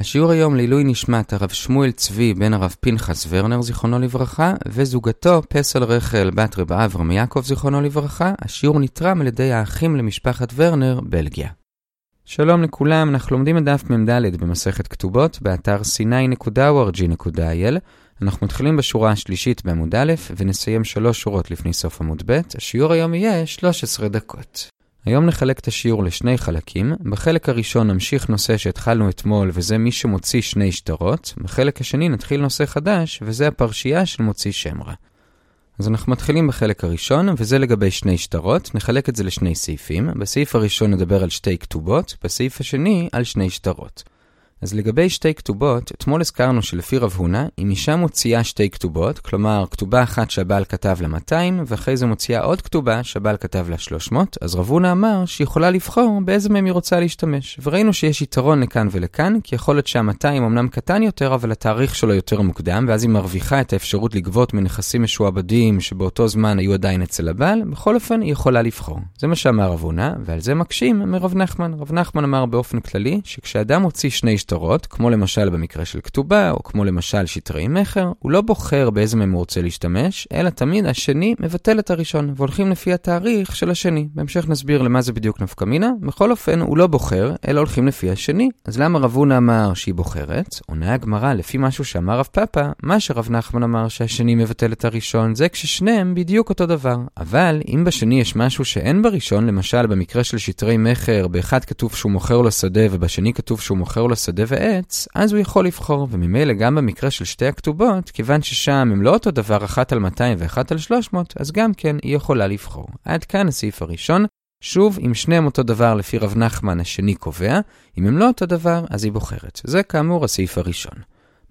השיעור היום לעילוי נשמת הרב שמואל צבי בן הרב פנחס ורנר זיכרונו לברכה וזוגתו פסל רחל בת רב אברהם יעקב זיכרונו לברכה. השיעור נתרם על ידי האחים למשפחת ורנר, בלגיה. שלום לכולם, אנחנו לומדים את דף מ"ד במסכת כתובות באתר sny.org.il. אנחנו מתחילים בשורה השלישית בעמוד א' ונסיים שלוש שורות לפני סוף עמוד ב'. השיעור היום יהיה 13 דקות. היום נחלק את השיעור לשני חלקים. בחלק הראשון נמשיך נושא שהתחלנו אתמול, וזה מי שמוציא שני שטרות. בחלק השני נתחיל נושא חדש, וזה הפרשייה של מוציא שם רע. אז אנחנו מתחילים בחלק הראשון, וזה לגבי שני שטרות. נחלק את זה לשני סעיפים. בסעיף הראשון נדבר על שתי כתובות, בסעיף השני על שני שטרות. אז לגבי שתי כתובות, אתמול הזכרנו שלפי רב הונא, אם אישה מוציאה שתי כתובות, כלומר, כתובה אחת שהבעל כתב לה 200, ואחרי זה מוציאה עוד כתובה שהבעל כתב לה 300, אז רב הונא אמר שהיא יכולה לבחור באיזה מהם היא רוצה להשתמש. וראינו שיש יתרון לכאן ולכאן, כי יכול להיות שה-200 אמנם קטן יותר, אבל התאריך שלו יותר מוקדם, ואז היא מרוויחה את האפשרות לגבות מנכסים משועבדים שבאותו זמן היו עדיין אצל הבעל, בכל אופן היא יכולה לבחור. זה מה שאמר רב הונא, ועל זה מקשים מרב נחמן. רב נחמן אמר באופן כללי, שכשאדם מוציא שני שטרות, כמו למשל במקרה של כתובה, או כמו למשל שטרי מכר, הוא לא בוחר באיזה מהם הוא רוצה להשתמש, אלא תמיד השני מבטל את הראשון, והולכים לפי התאריך של השני. בהמשך נסביר למה זה בדיוק נפקא מינה. בכל אופן, הוא לא בוחר, אלא הולכים לפי השני. אז למה רב הונא אמר שהיא בוחרת? עונה הגמרא לפי משהו שאמר רב פאפא, מה שרב נחמן אמר שהשני מבטל את הראשון, זה כששניהם בדיוק אותו דבר. אבל אם בשני יש משהו שאין בראשון, למשל במקרה של שטרי מכר, באחד כתוב שהוא מוכר לו שדה ובשני כתוב שהוא מוכר לו שדה ועט, עץ, אז הוא יכול לבחור, וממילא גם במקרה של שתי הכתובות, כיוון ששם הם לא אותו דבר אחת על 200 ואחת על 300, אז גם כן היא יכולה לבחור. עד כאן הסעיף הראשון. שוב, אם שניהם אותו דבר לפי רב נחמן, השני קובע, אם הם לא אותו דבר, אז היא בוחרת. זה כאמור הסעיף הראשון.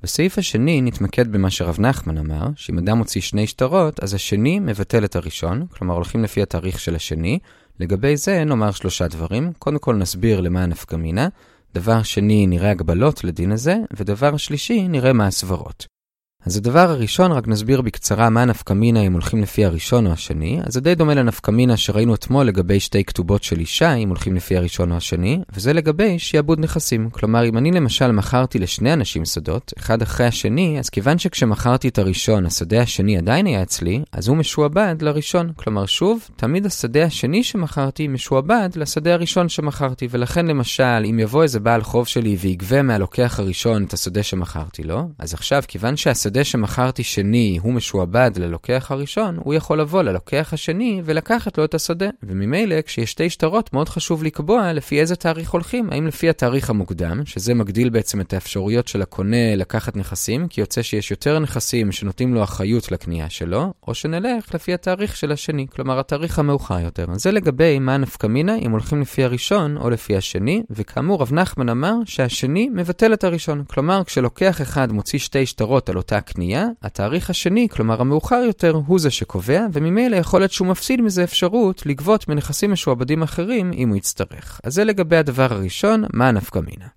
בסעיף השני נתמקד במה שרב נחמן אמר, שאם אדם מוציא שני שטרות, אז השני מבטל את הראשון, כלומר הולכים לפי התאריך של השני. לגבי זה נאמר שלושה דברים. קודם כל נסביר למה הנפקא מינה. דבר שני, נראה הגבלות לדין הזה, ודבר שלישי, נראה מה הסברות. אז הדבר הראשון, רק נסביר בקצרה מה נפקא מינה אם הולכים לפי הראשון או השני. אז זה די דומה לנפקא מינה שראינו אתמול לגבי שתי כתובות של אישה, אם הולכים לפי הראשון או השני, וזה לגבי שיעבוד נכסים. כלומר, אם אני למשל מכרתי לשני אנשים שדות, אחד אחרי השני, אז כיוון שכשמכרתי את הראשון, השדה השני עדיין היה אצלי, אז הוא משועבד לראשון. כלומר, שוב, תמיד השדה השני שמכרתי משועבד לשדה הראשון שמכרתי, ולכן למשל, אם יבוא איזה בעל חוב שלי ויגבה מהלוקח הראשון את השדה שמכרתי לו, אז עכשיו, כיוון שהשדה השדה שמכרתי שני הוא משועבד ללוקח הראשון, הוא יכול לבוא ללוקח השני ולקחת לו את השדה. וממילא, כשיש שתי שטרות, מאוד חשוב לקבוע לפי איזה תאריך הולכים. האם לפי התאריך המוקדם, שזה מגדיל בעצם את האפשרויות של הקונה לקחת נכסים, כי יוצא שיש יותר נכסים שנותנים לו אחריות לקנייה שלו, או שנלך לפי התאריך של השני, כלומר התאריך המאוחר יותר. זה לגבי מה נפקא מינה אם הולכים לפי הראשון או לפי השני, וכאמור רב נחמן אמר שהשני מבטל את הראשון. כלומר, כשלוקח אחד מוציא שתי שטרות על אותה הקנייה, התאריך השני, כלומר המאוחר יותר, הוא זה שקובע, וממילא יכול להיות שהוא מפסיד מזה אפשרות לגבות מנכסים משועבדים אחרים אם הוא יצטרך. אז זה לגבי הדבר הראשון, מה נפקא מינה.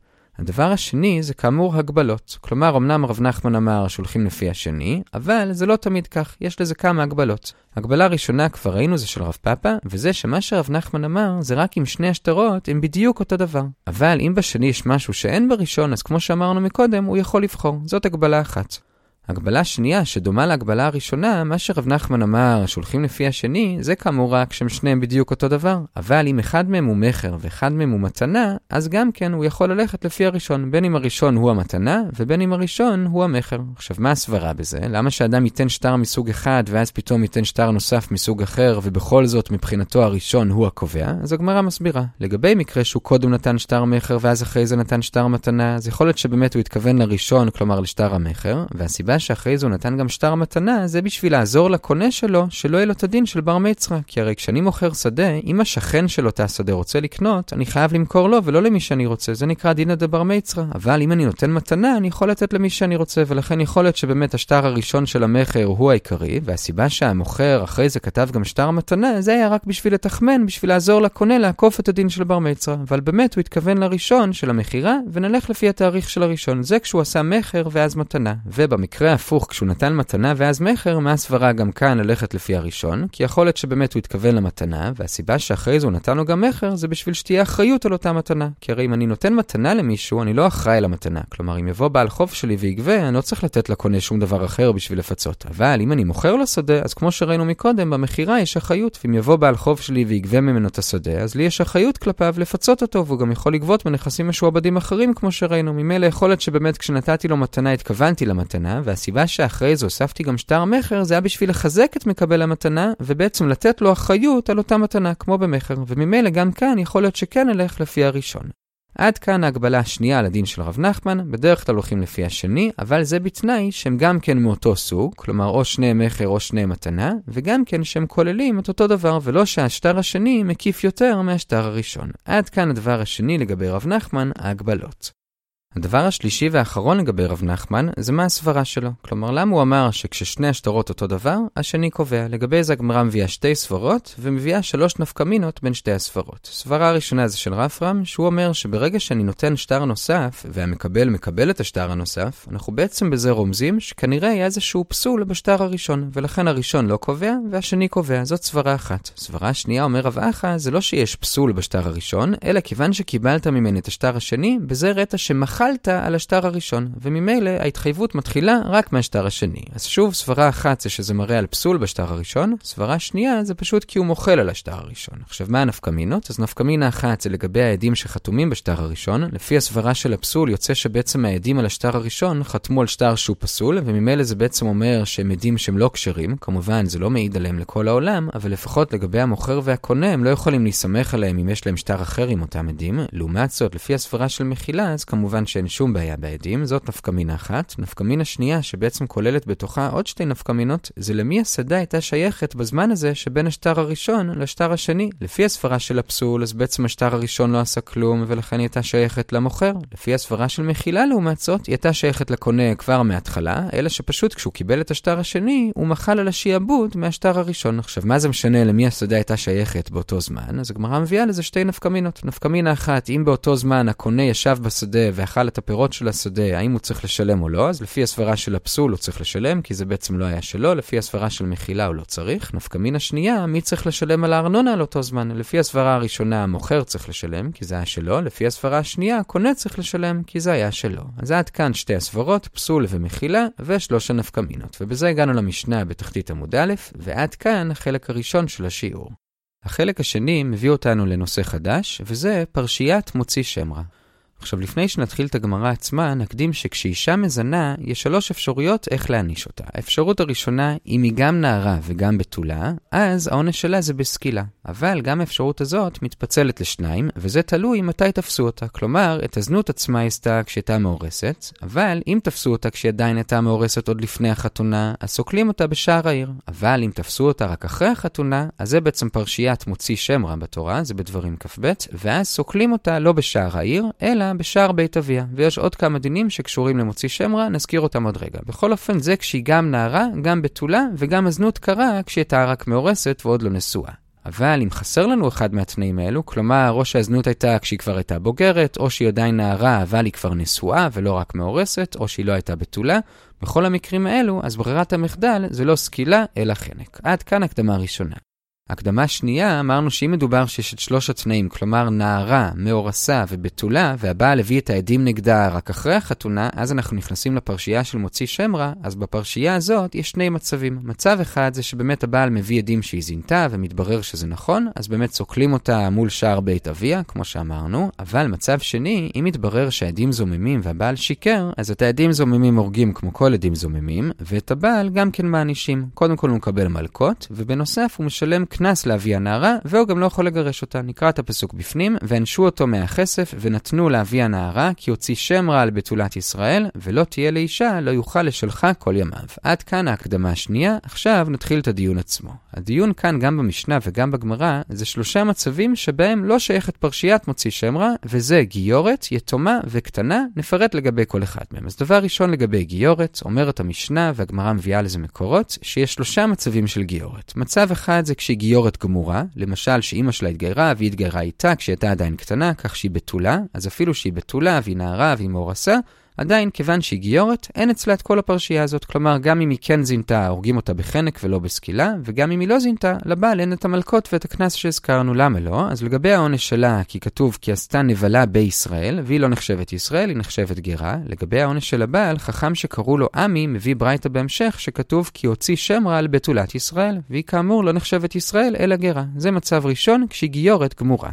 הדבר השני זה כאמור הגבלות. כלומר, אמנם רב נחמן אמר שהולכים לפי השני, אבל זה לא תמיד כך, יש לזה כמה הגבלות. הגבלה ראשונה כבר ראינו זה של רב פאפה, וזה שמה שרב נחמן אמר זה רק אם שני השטרות הם בדיוק אותו דבר. אבל אם בשני יש משהו שאין בראשון, אז כמו שאמרנו מקודם, הוא יכול לבחור. זאת הגבלה אחת. הגבלה שנייה, שדומה להגבלה הראשונה, מה שרב נחמן אמר, שהולכים לפי השני, זה כאמור רק שהם שניהם בדיוק אותו דבר. אבל אם אחד מהם הוא מכר ואחד מהם הוא מתנה, אז גם כן הוא יכול ללכת לפי הראשון, בין אם הראשון הוא המתנה, ובין אם הראשון הוא המכר. עכשיו, מה הסברה בזה? למה שאדם ייתן שטר מסוג אחד, ואז פתאום ייתן שטר נוסף מסוג אחר, ובכל זאת מבחינתו הראשון הוא הקובע? אז הגמרא מסבירה. לגבי מקרה שהוא קודם נתן שטר מכר, ואז אחרי זה נתן שטר מתנה, אז יכול להיות שבאמת הוא התכוון לראשון, כלומר לשטר המכר, והסיבה שאחרי זה הוא נתן גם שטר מתנה, זה בשביל לעזור לקונה שלו, שלא יהיה לו את הדין של בר מצווה. כי הרי כשאני מוכר שדה, אם השכן של אותה שדה רוצה לקנות, אני חייב למכור לו ולא למי שאני רוצה. זה נקרא דינא דבר מצווה. אבל אם אני נותן מתנה, אני יכול לתת למי שאני רוצה, ולכן יכול להיות שבאמת השטר הראשון של המכר הוא העיקרי, והסיבה שהמוכר אחרי זה כתב גם שטר מתנה, זה היה רק בשביל לתחמן, בשביל לעזור לקונה לעקוף את הדין של בר מצווה. אבל באמת הוא התכוון לראשון של המכירה, ונלך לפי התאריך של הראשון. זה כשהוא עשה מכר ואז מתנה. ובמקרה במקרה ההפוך, כשהוא נתן מתנה ואז מכר, מה הסברה גם כאן ללכת לפי הראשון? כי יכול להיות שבאמת הוא התכוון למתנה, והסיבה שאחרי זה הוא נתן לו גם מכר, זה בשביל שתהיה אחריות על אותה מתנה. כי הרי אם אני נותן מתנה למישהו, אני לא אחראי על המתנה. כלומר, אם יבוא בעל חוב שלי ויגבה, אני לא צריך לתת לקונה שום דבר אחר בשביל לפצות. אבל אם אני מוכר לו שדה, אז כמו שראינו מקודם, במכירה יש אחריות, ואם יבוא בעל חוב שלי ויגבה ממנו את השדה, אז לי יש אחריות כלפיו לפצות אותו, והוא גם יכול לגבות בנכסים משועבדים אחרים, כמו שראינו. ממילא יכול להיות שבאמת כשנתתי לו מתנה התכוונתי למתנה, והסיבה שאחרי זה הוספתי גם שטר מכר, זה היה בשביל לחזק את מקבל המתנה, ובעצם לתת לו אחריות על אותה מתנה, כמו במכר. וממילא גם כאן יכול להיות שכן נלך לפי הראשון. עד כאן ההגבלה השנייה על הדין של רב נחמן, בדרך כלל הולכים לפי השני, אבל זה בתנאי שהם גם כן מאותו סוג, כלומר או שני מכר או שני מתנה, וגם כן שהם כוללים את אותו דבר, ולא שהשטר השני מקיף יותר מהשטר הראשון. עד כאן הדבר השני לגבי רב נחמן, ההגבלות. הדבר השלישי והאחרון לגבי רב נחמן, זה מה הסברה שלו. כלומר, למה הוא אמר שכששני השטרות אותו דבר, השני קובע. לגבי זה הגמרא מביאה שתי סברות, ומביאה שלוש נפקמינות בין שתי הסברות. סברה הראשונה זה של רפרם, שהוא אומר שברגע שאני נותן שטר נוסף, והמקבל מקבל את השטר הנוסף, אנחנו בעצם בזה רומזים שכנראה יהיה איזשהו פסול בשטר הראשון, ולכן הראשון לא קובע, והשני קובע. זאת סברה אחת. סברה שנייה, אומר רב אחא, זה לא שיש פסול בשטר הראשון, אלא כיוון שקיבלת ממני את השטר השני, בזה חלת על השטר הראשון, וממילא ההתחייבות מתחילה רק מהשטר השני. אז שוב, סברה אחת זה שזה מראה על פסול בשטר הראשון, סברה שנייה זה פשוט כי הוא מוחל על השטר הראשון. עכשיו, מה הנפקמינות? אז נפקמינה אחת זה לגבי העדים שחתומים בשטר הראשון. לפי הסברה של הפסול יוצא שבעצם העדים על השטר הראשון חתמו על שטר שהוא פסול, וממילא זה בעצם אומר שהם עדים שהם לא כשרים. כמובן, זה לא מעיד עליהם לכל העולם, אבל לפחות לגבי המוכר והקונה, הם לא יכולים להסתמך עליהם אם יש להם שטר אחר עם אותם עדים. לעומת זאת, לפי הסברה של מחילה, אז כמובן שאין שום בעיה בעדים, זאת נפקמינה אחת. נפקמינה שנייה, שבעצם כוללת בתוכה עוד שתי נפקמינות, זה למי השדה הייתה שייכת בזמן הזה שבין השטר הראשון לשטר השני. לפי הסברה של הפסול, אז בעצם השטר הראשון לא עשה כלום, ולכן היא הייתה שייכת למוכר. לפי הסברה של מחילה לעומת זאת, היא הייתה שייכת לקונה כבר מההתחלה, אלא שפשוט כשהוא קיבל את השטר השני, הוא מחל על השיעבוד מהשטר הראשון. עכשיו, מה זה משנה למי השדה הייתה שייכת באותו זמן? אז הגמרא מביאה לזה שתי נפקמינות. נפקמינה אחת, אם באותו זמן הקונה ישב בשדה ואכל את הפירות של השדה, האם הוא צריך לשלם או לא, אז לפי הסברה של הפסול הוא צריך לשלם, כי זה בעצם לא היה שלו, לפי הסברה של מחילה הוא לא צריך. נפקא מינה שנייה, מי צריך לשלם על הארנונה על אותו זמן? לפי הסברה הראשונה, המוכר צריך לשלם, כי זה היה שלו, לפי הסברה השנייה, הקונה צריך לשלם, כי זה היה שלו. אז עד כאן שתי הסברות, פסול ומחילה, ושלוש הנפקא מינות. ובזה הגענו למשנה בתחתית עמוד א', ועד כאן החלק הראשון של השיעור. החלק השני מביא אותנו לנושא חדש, וזה פרשיית מוציא שם רע. עכשיו, לפני שנתחיל את הגמרא עצמה, נקדים שכשאישה מזנה, יש שלוש אפשרויות איך להעניש אותה. האפשרות הראשונה, אם היא גם נערה וגם בתולה, אז העונש שלה זה בסקילה. אבל גם האפשרות הזאת מתפצלת לשניים, וזה תלוי מתי תפסו אותה. כלומר, את הזנות עצמה היא עשתה כשהייתה מאורסת, אבל אם תפסו אותה כשהיא עדיין הייתה מאורסת עוד לפני החתונה, אז סוקלים אותה בשער העיר. אבל אם תפסו אותה רק אחרי החתונה, אז זה בעצם פרשיית מוציא שם רע בתורה, זה בדברים כ"ב, ואז סוקלים אותה לא בשער העיר, אלא בשער בית אביה, ויש עוד כמה דינים שקשורים למוציא שם רע, נזכיר אותם עוד רגע. בכל אופן, זה כשהיא גם נערה, גם בתולה, וגם הזנות קרה כשהיא הייתה רק מאורסת ועוד לא נשואה. אבל אם חסר לנו אחד מהתנאים האלו, כלומר, או שהזנות הייתה כשהיא כבר הייתה בוגרת, או שהיא עדיין נערה אבל היא כבר נשואה ולא רק מאורסת, או שהיא לא הייתה בתולה, בכל המקרים האלו, אז ברירת המחדל זה לא סקילה, אלא חנק. עד כאן הקדמה ראשונה. הקדמה שנייה, אמרנו שאם מדובר שיש את שלוש התנאים, כלומר נערה, מאורסה ובתולה, והבעל הביא את העדים נגדה רק אחרי החתונה, אז אנחנו נכנסים לפרשייה של מוציא שם רע, אז בפרשייה הזאת יש שני מצבים. מצב אחד זה שבאמת הבעל מביא עדים שהיא זינתה, ומתברר שזה נכון, אז באמת סוקלים אותה מול שער בית אביה, כמו שאמרנו, אבל מצב שני, אם מתברר שהעדים זוממים והבעל שיקר, אז את העדים זוממים הורגים כמו כל עדים זוממים, ואת הבעל גם כן מענישים. קודם כל הוא מקבל מלקות, ובנוסף הוא משלם קנס לאבי הנערה, והוא גם לא יכול לגרש אותה. נקרא את הפסוק בפנים, והענשו אותו מהכסף, ונתנו לאבי הנערה, כי הוציא שם רע על בתולת ישראל, ולא תהיה לאישה, לא יוכל לשלחה כל ימיו. עד כאן ההקדמה השנייה, עכשיו נתחיל את הדיון עצמו. הדיון כאן, גם במשנה וגם בגמרא, זה שלושה מצבים שבהם לא שייכת פרשיית מוציא שם רע, וזה גיורת, יתומה וקטנה, נפרט לגבי כל אחד מהם. אז דבר ראשון לגבי גיורת, אומרת המשנה, והגמרא מביאה לזה מקורות, שיש שלושה מצבים של גיורת. מצב אחד זה כשהיא גיורת גמורה, למשל שאימא שלה התגיירה והיא התגיירה איתה כשהיא הייתה עדיין קטנה, כך שהיא בתולה, אז אפילו שהיא בתולה והיא נערה והיא מאורסה, עדיין, כיוון שהיא גיורת, אין אצלה את כל הפרשייה הזאת. כלומר, גם אם היא כן זינתה, הורגים אותה בחנק ולא בסקילה, וגם אם היא לא זינתה, לבעל אין את המלקות ואת הקנס שהזכרנו. למה לא? אז לגבי העונש שלה, כי כתוב כי עשתה נבלה בישראל, והיא לא נחשבת ישראל, היא נחשבת גרה. לגבי העונש של הבעל, חכם שקראו לו עמי, מביא ברייתא בהמשך, שכתוב כי הוציא שם רע על בתולת ישראל, והיא כאמור לא נחשבת ישראל, אלא גרה. זה מצב ראשון, כשהיא גיורת גמורה.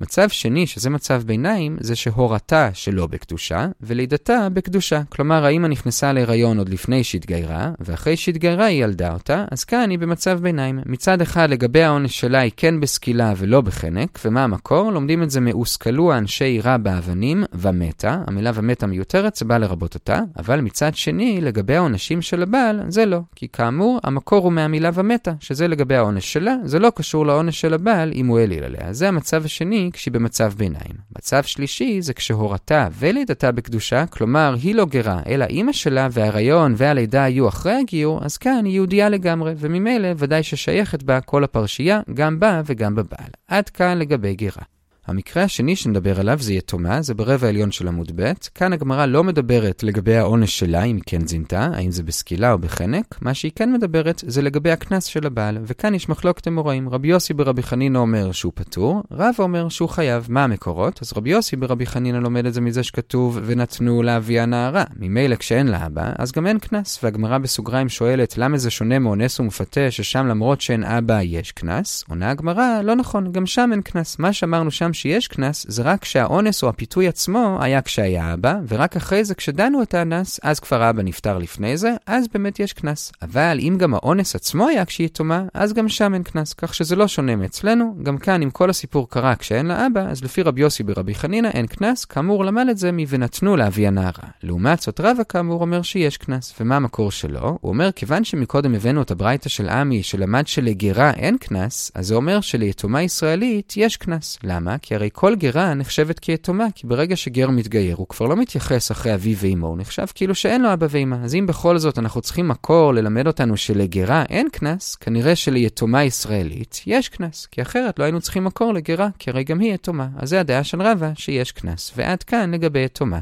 מצב שני, שזה מצב ביניים, זה שהורתה שלא בקדושה, ולידתה בקדושה. כלומר, האמא נכנסה להיריון עוד לפני שהתגיירה, ואחרי שהתגיירה היא ילדה אותה, אז כאן היא במצב ביניים. מצד אחד, לגבי העונש שלה היא כן בסקילה ולא בחנק, ומה המקור? לומדים את זה מהושכלו האנשי עירה באבנים, ומתה. המילה ומתה מיותרת, זה בא לרבות אותה, אבל מצד שני, לגבי העונשים של הבעל, זה לא. כי כאמור, המקור הוא מהמילה ומתה, שזה לגבי העונש שלה, זה לא קשור לעונש של הבעל אם הוא אליל עליה. זה המצב השני כשהיא במצב ביניים. מצב שלישי זה כשהורתה ולידתה בקדושה, כלומר היא לא גרה, אלא אימא שלה וההריון והלידה היו אחרי הגיור, אז כאן היא יהודייה לגמרי, וממילא ודאי ששייכת בה כל הפרשייה, גם בה וגם בבעל. עד כאן לגבי גרה. המקרה השני שנדבר עליו זה יתומה, זה ברבע העליון של עמוד ב'. כאן הגמרא לא מדברת לגבי העונש שלה, אם כן זינתה, האם זה בסקילה או בחנק. מה שהיא כן מדברת זה לגבי הקנס של הבעל, וכאן יש מחלוקת אמוראים. רבי יוסי ברבי חנינא אומר שהוא פטור, רב אומר שהוא חייב. מה המקורות? אז רבי יוסי ברבי חנינא לומד את זה מזה שכתוב ונתנו לאביה נערה. ממילא כשאין לה אבא, אז גם אין קנס. והגמרא בסוגריים שואלת למה זה שונה מאונס ומפתה, ששם למרות שאין אבא יש קנס? עונה הגמרא, לא נכון, גם שם אין קנס. מה שאמרנו שם שיש קנס, זה רק כשהאונס או הפיתוי עצמו היה כשהיה אבא, ורק אחרי זה כשדנו את האנס, אז כבר אבא נפטר לפני זה, אז באמת יש קנס. אבל אם גם האונס עצמו היה כשהיא יתומה, אז גם שם אין קנס, כך שזה לא שונה מאצלנו. גם כאן, אם כל הסיפור קרה כשאין לה אבא, אז לפי רבי יוסי ברבי חנינא אין קנס, כאמור למד את זה מ"ונתנו לאבי הנערה". לעומת זאת רבא כאמור אומר שיש קנס. ומה המקור שלו? הוא אומר, כיוון שמקודם הבאנו את הברייתא של עמי, שלמד שלגרה אין קנס, אז זה אומר שליתומה ישראלית יש קנס. למה? כי הרי כל גרה נחשבת כיתומה, כי ברגע שגר מתגייר, הוא כבר לא מתייחס אחרי אביו ואמו, הוא נחשב כאילו שאין לו אבא ואמא. אז אם בכל זאת אנחנו צריכים מקור ללמד אותנו שלגרה אין קנס, כנראה שליתומה ישראלית יש קנס, כי אחרת לא היינו צריכים מקור לגרה, כי הרי גם היא יתומה. אז זה הדעה של רבא, שיש קנס. ועד כאן לגבי יתומה.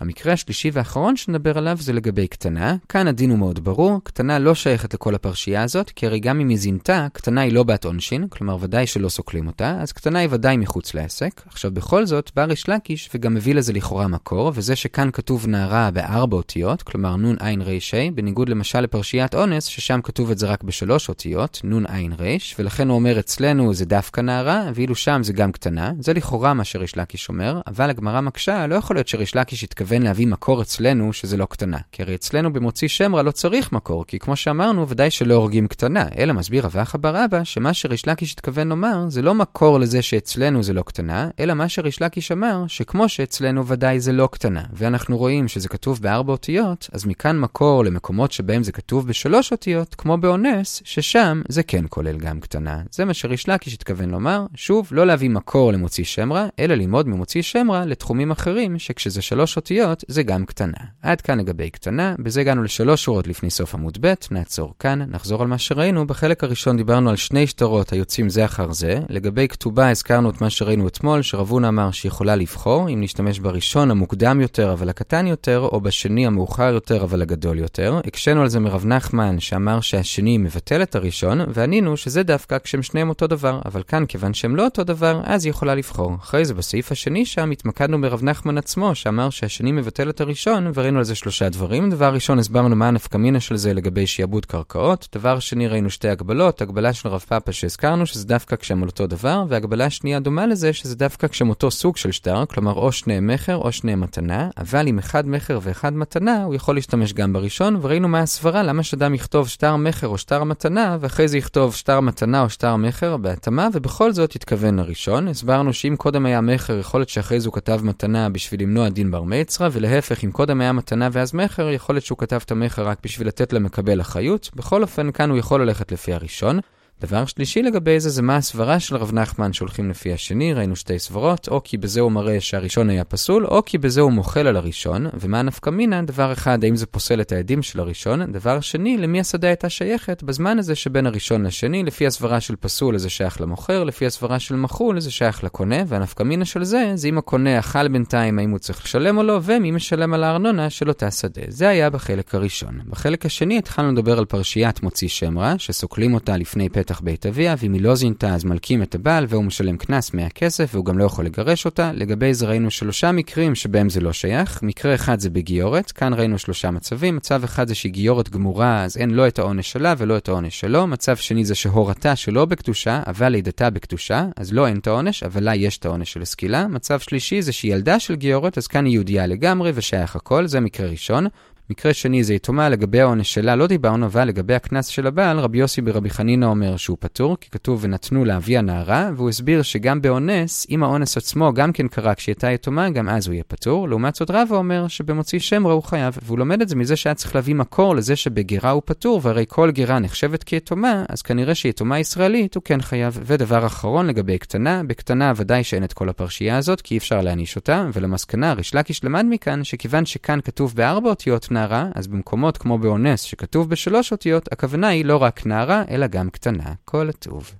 המקרה השלישי והאחרון שנדבר עליו זה לגבי קטנה. כאן הדין הוא מאוד ברור, קטנה לא שייכת לכל הפרשייה הזאת, כי הרי גם אם היא זינתה, קטנה היא לא בת עונשין, כלומר ודאי שלא סוקלים אותה, אז קטנה היא ודאי מחוץ לעסק. עכשיו בכל זאת, בא ריש לקיש וגם מביא לזה לכאורה מקור, וזה שכאן כתוב נערה בארבע אותיות, כלומר נון עין ריש ה', בניגוד למשל לפרשיית אונס, ששם כתוב את זה רק בשלוש אותיות, נון עין ריש, ולכן הוא אומר אצלנו זה דווקא נערה, ואילו שם זה גם קטנה. זה לכאורה מה שריש לקיש אומר, אבל הגמרא מקשה, לא יכול להיות שריש לקיש מתכוון להביא מקור אצלנו שזה לא קטנה. כי הרי אצלנו במוציא שם רע לא צריך מקור, כי כמו שאמרנו, ודאי שלא הורגים קטנה. אלא מסביר רבח אבר אבא, שמה שריש לקיש התכוון לומר, זה לא מקור לזה שאצלנו זה לא קטנה, אלא מה שריש לקיש אמר, שכמו שאצלנו ודאי זה לא קטנה. ואנחנו רואים שזה כתוב בארבע אותיות, אז מכאן מקור למקומות שבהם זה כתוב בשלוש אותיות, כמו באונס, ששם זה כן כולל גם קטנה. זה מה שריש לקיש התכוון לומר, שוב, לא להביא מקור למוציא שם רע, אלא ללמוד ממוציא שם רע לתחומים אחרים, שכשזה שלוש אותיות, זה גם קטנה. עד כאן לגבי קטנה, בזה הגענו לשלוש שורות לפני סוף עמוד ב', נעצור כאן, נחזור על מה שראינו. בחלק הראשון דיברנו על שני שטרות היוצאים זה אחר זה. לגבי כתובה הזכרנו את מה שראינו אתמול, שרבונה אמר שיכולה לבחור אם נשתמש בראשון המוקדם יותר אבל הקטן יותר, או בשני המאוחר יותר אבל הגדול יותר. הקשינו על זה מרב נחמן שאמר שהשני מבטל את הראשון, וענינו שזה דווקא כשהם שניהם אותו דבר, אבל כאן כיוון שהם לא אותו דבר, אז היא יכולה לבחור. אחרי זה בסעיף השני שם התמקדנו ברב נחמן עצמו, שאמר שהשני מבטל את הראשון, וראינו על זה שלושה דברים. דבר ראשון, הסברנו מה הנפקמינה של זה לגבי שיעבוד קרקעות. דבר שני, ראינו שתי הגבלות. הגבלה של רב פאפה שהזכרנו, שזה דווקא כשהם על אותו דבר, והגבלה שנייה דומה לזה, שזה דווקא כשהם אותו סוג של שטר, כלומר או שני מכר או שני מתנה, אבל עם אחד מכר ואחד מתנה, הוא יכול להשתמש גם בראשון, וראינו מה הסברה, למה שאדם יכתוב שטר מכר או שטר מתנה, ואחרי זה יכתוב שטר מתנה או שטר מכר בהתאמה, ובכל זאת יתכוון לראשון. הסברנו שאם קודם היה מכר, יכול להיות שאחרי זה הוא כתב מתנה בשביל למנוע דין בר מצרה, ולהפך, אם קודם היה מתנה ואז מכר, יכול להיות שהוא כתב את המכר רק בשביל לתת למקבל אחריות. בכל אופן, כאן הוא יכול ללכת לפי הראשון. דבר שלישי לגבי זה, זה מה הסברה של רב נחמן שהולכים לפי השני, ראינו שתי סברות, או כי בזה הוא מראה שהראשון היה פסול, או כי בזה הוא מוחל על הראשון, ומה נפקא מינה, דבר אחד, האם זה פוסל את העדים של הראשון, דבר שני, למי השדה הייתה שייכת בזמן הזה שבין הראשון לשני, לפי הסברה של פסול זה שייך למוכר, לפי הסברה של מחול זה שייך לקונה, והנפקא מינה של זה, זה אם הקונה אכל בינתיים האם הוא צריך לשלם או לא, ומי משלם על הארנונה של אותה שדה. זה היה בחלק הראשון. בחלק השני התחלנו לדבר על פרשיית מוציא שם רע, שסוקלים אותה לפני פתח בית אביה, ואם היא לא זינתה אז מלקים את הבעל והוא משלם קנס 100 כסף והוא גם לא יכול לגרש אותה. לגבי זה ראינו שלושה מקרים שבהם זה לא שייך. מקרה אחד זה בגיורת, כאן ראינו שלושה מצבים. מצב אחד זה שהיא גיורת גמורה, אז אין לא את העונש שלה ולא את העונש שלו. מצב שני זה שהורתה שלא בקדושה, אבל לידתה בקדושה, אז לא אין את העונש, אבל לה יש את העונש של הסקילה. מצב שלישי זה שהיא ילדה של גיורת, אז כאן היא יהודייה לגמרי ושייך הכל, זה מקרה ראשון. מקרה שני זה יתומה, לגבי העונש שלה לא דיברנו, אבל לגבי הקנס של הבעל, רבי יוסי ברבי חנינא אומר שהוא פטור, כי כתוב ונתנו לאבי הנערה, והוא הסביר שגם באונס, אם האונס עצמו גם כן קרה כשהיא הייתה יתומה, גם אז הוא יהיה פטור. לעומת זאת רבא אומר שבמוציא שם רע הוא חייב, והוא לומד את זה מזה שהיה צריך להביא מקור לזה שבגרה הוא פטור, והרי כל גרה נחשבת כיתומה, אז כנראה שיתומה ישראלית הוא כן חייב. ודבר אחרון לגבי קטנה, בקטנה ודאי שאין את כל הפרשייה הזאת, כי אי אפשר להעניש אותה, ולמסקנה ריש לקיש למד מכאן שכיוון שכאן כתוב בארבע אותיות נערה, אז במקומות כמו באונס שכתוב בשלוש אותיות, הכוונה היא לא רק נערה, אלא גם קטנה. כל הטוב.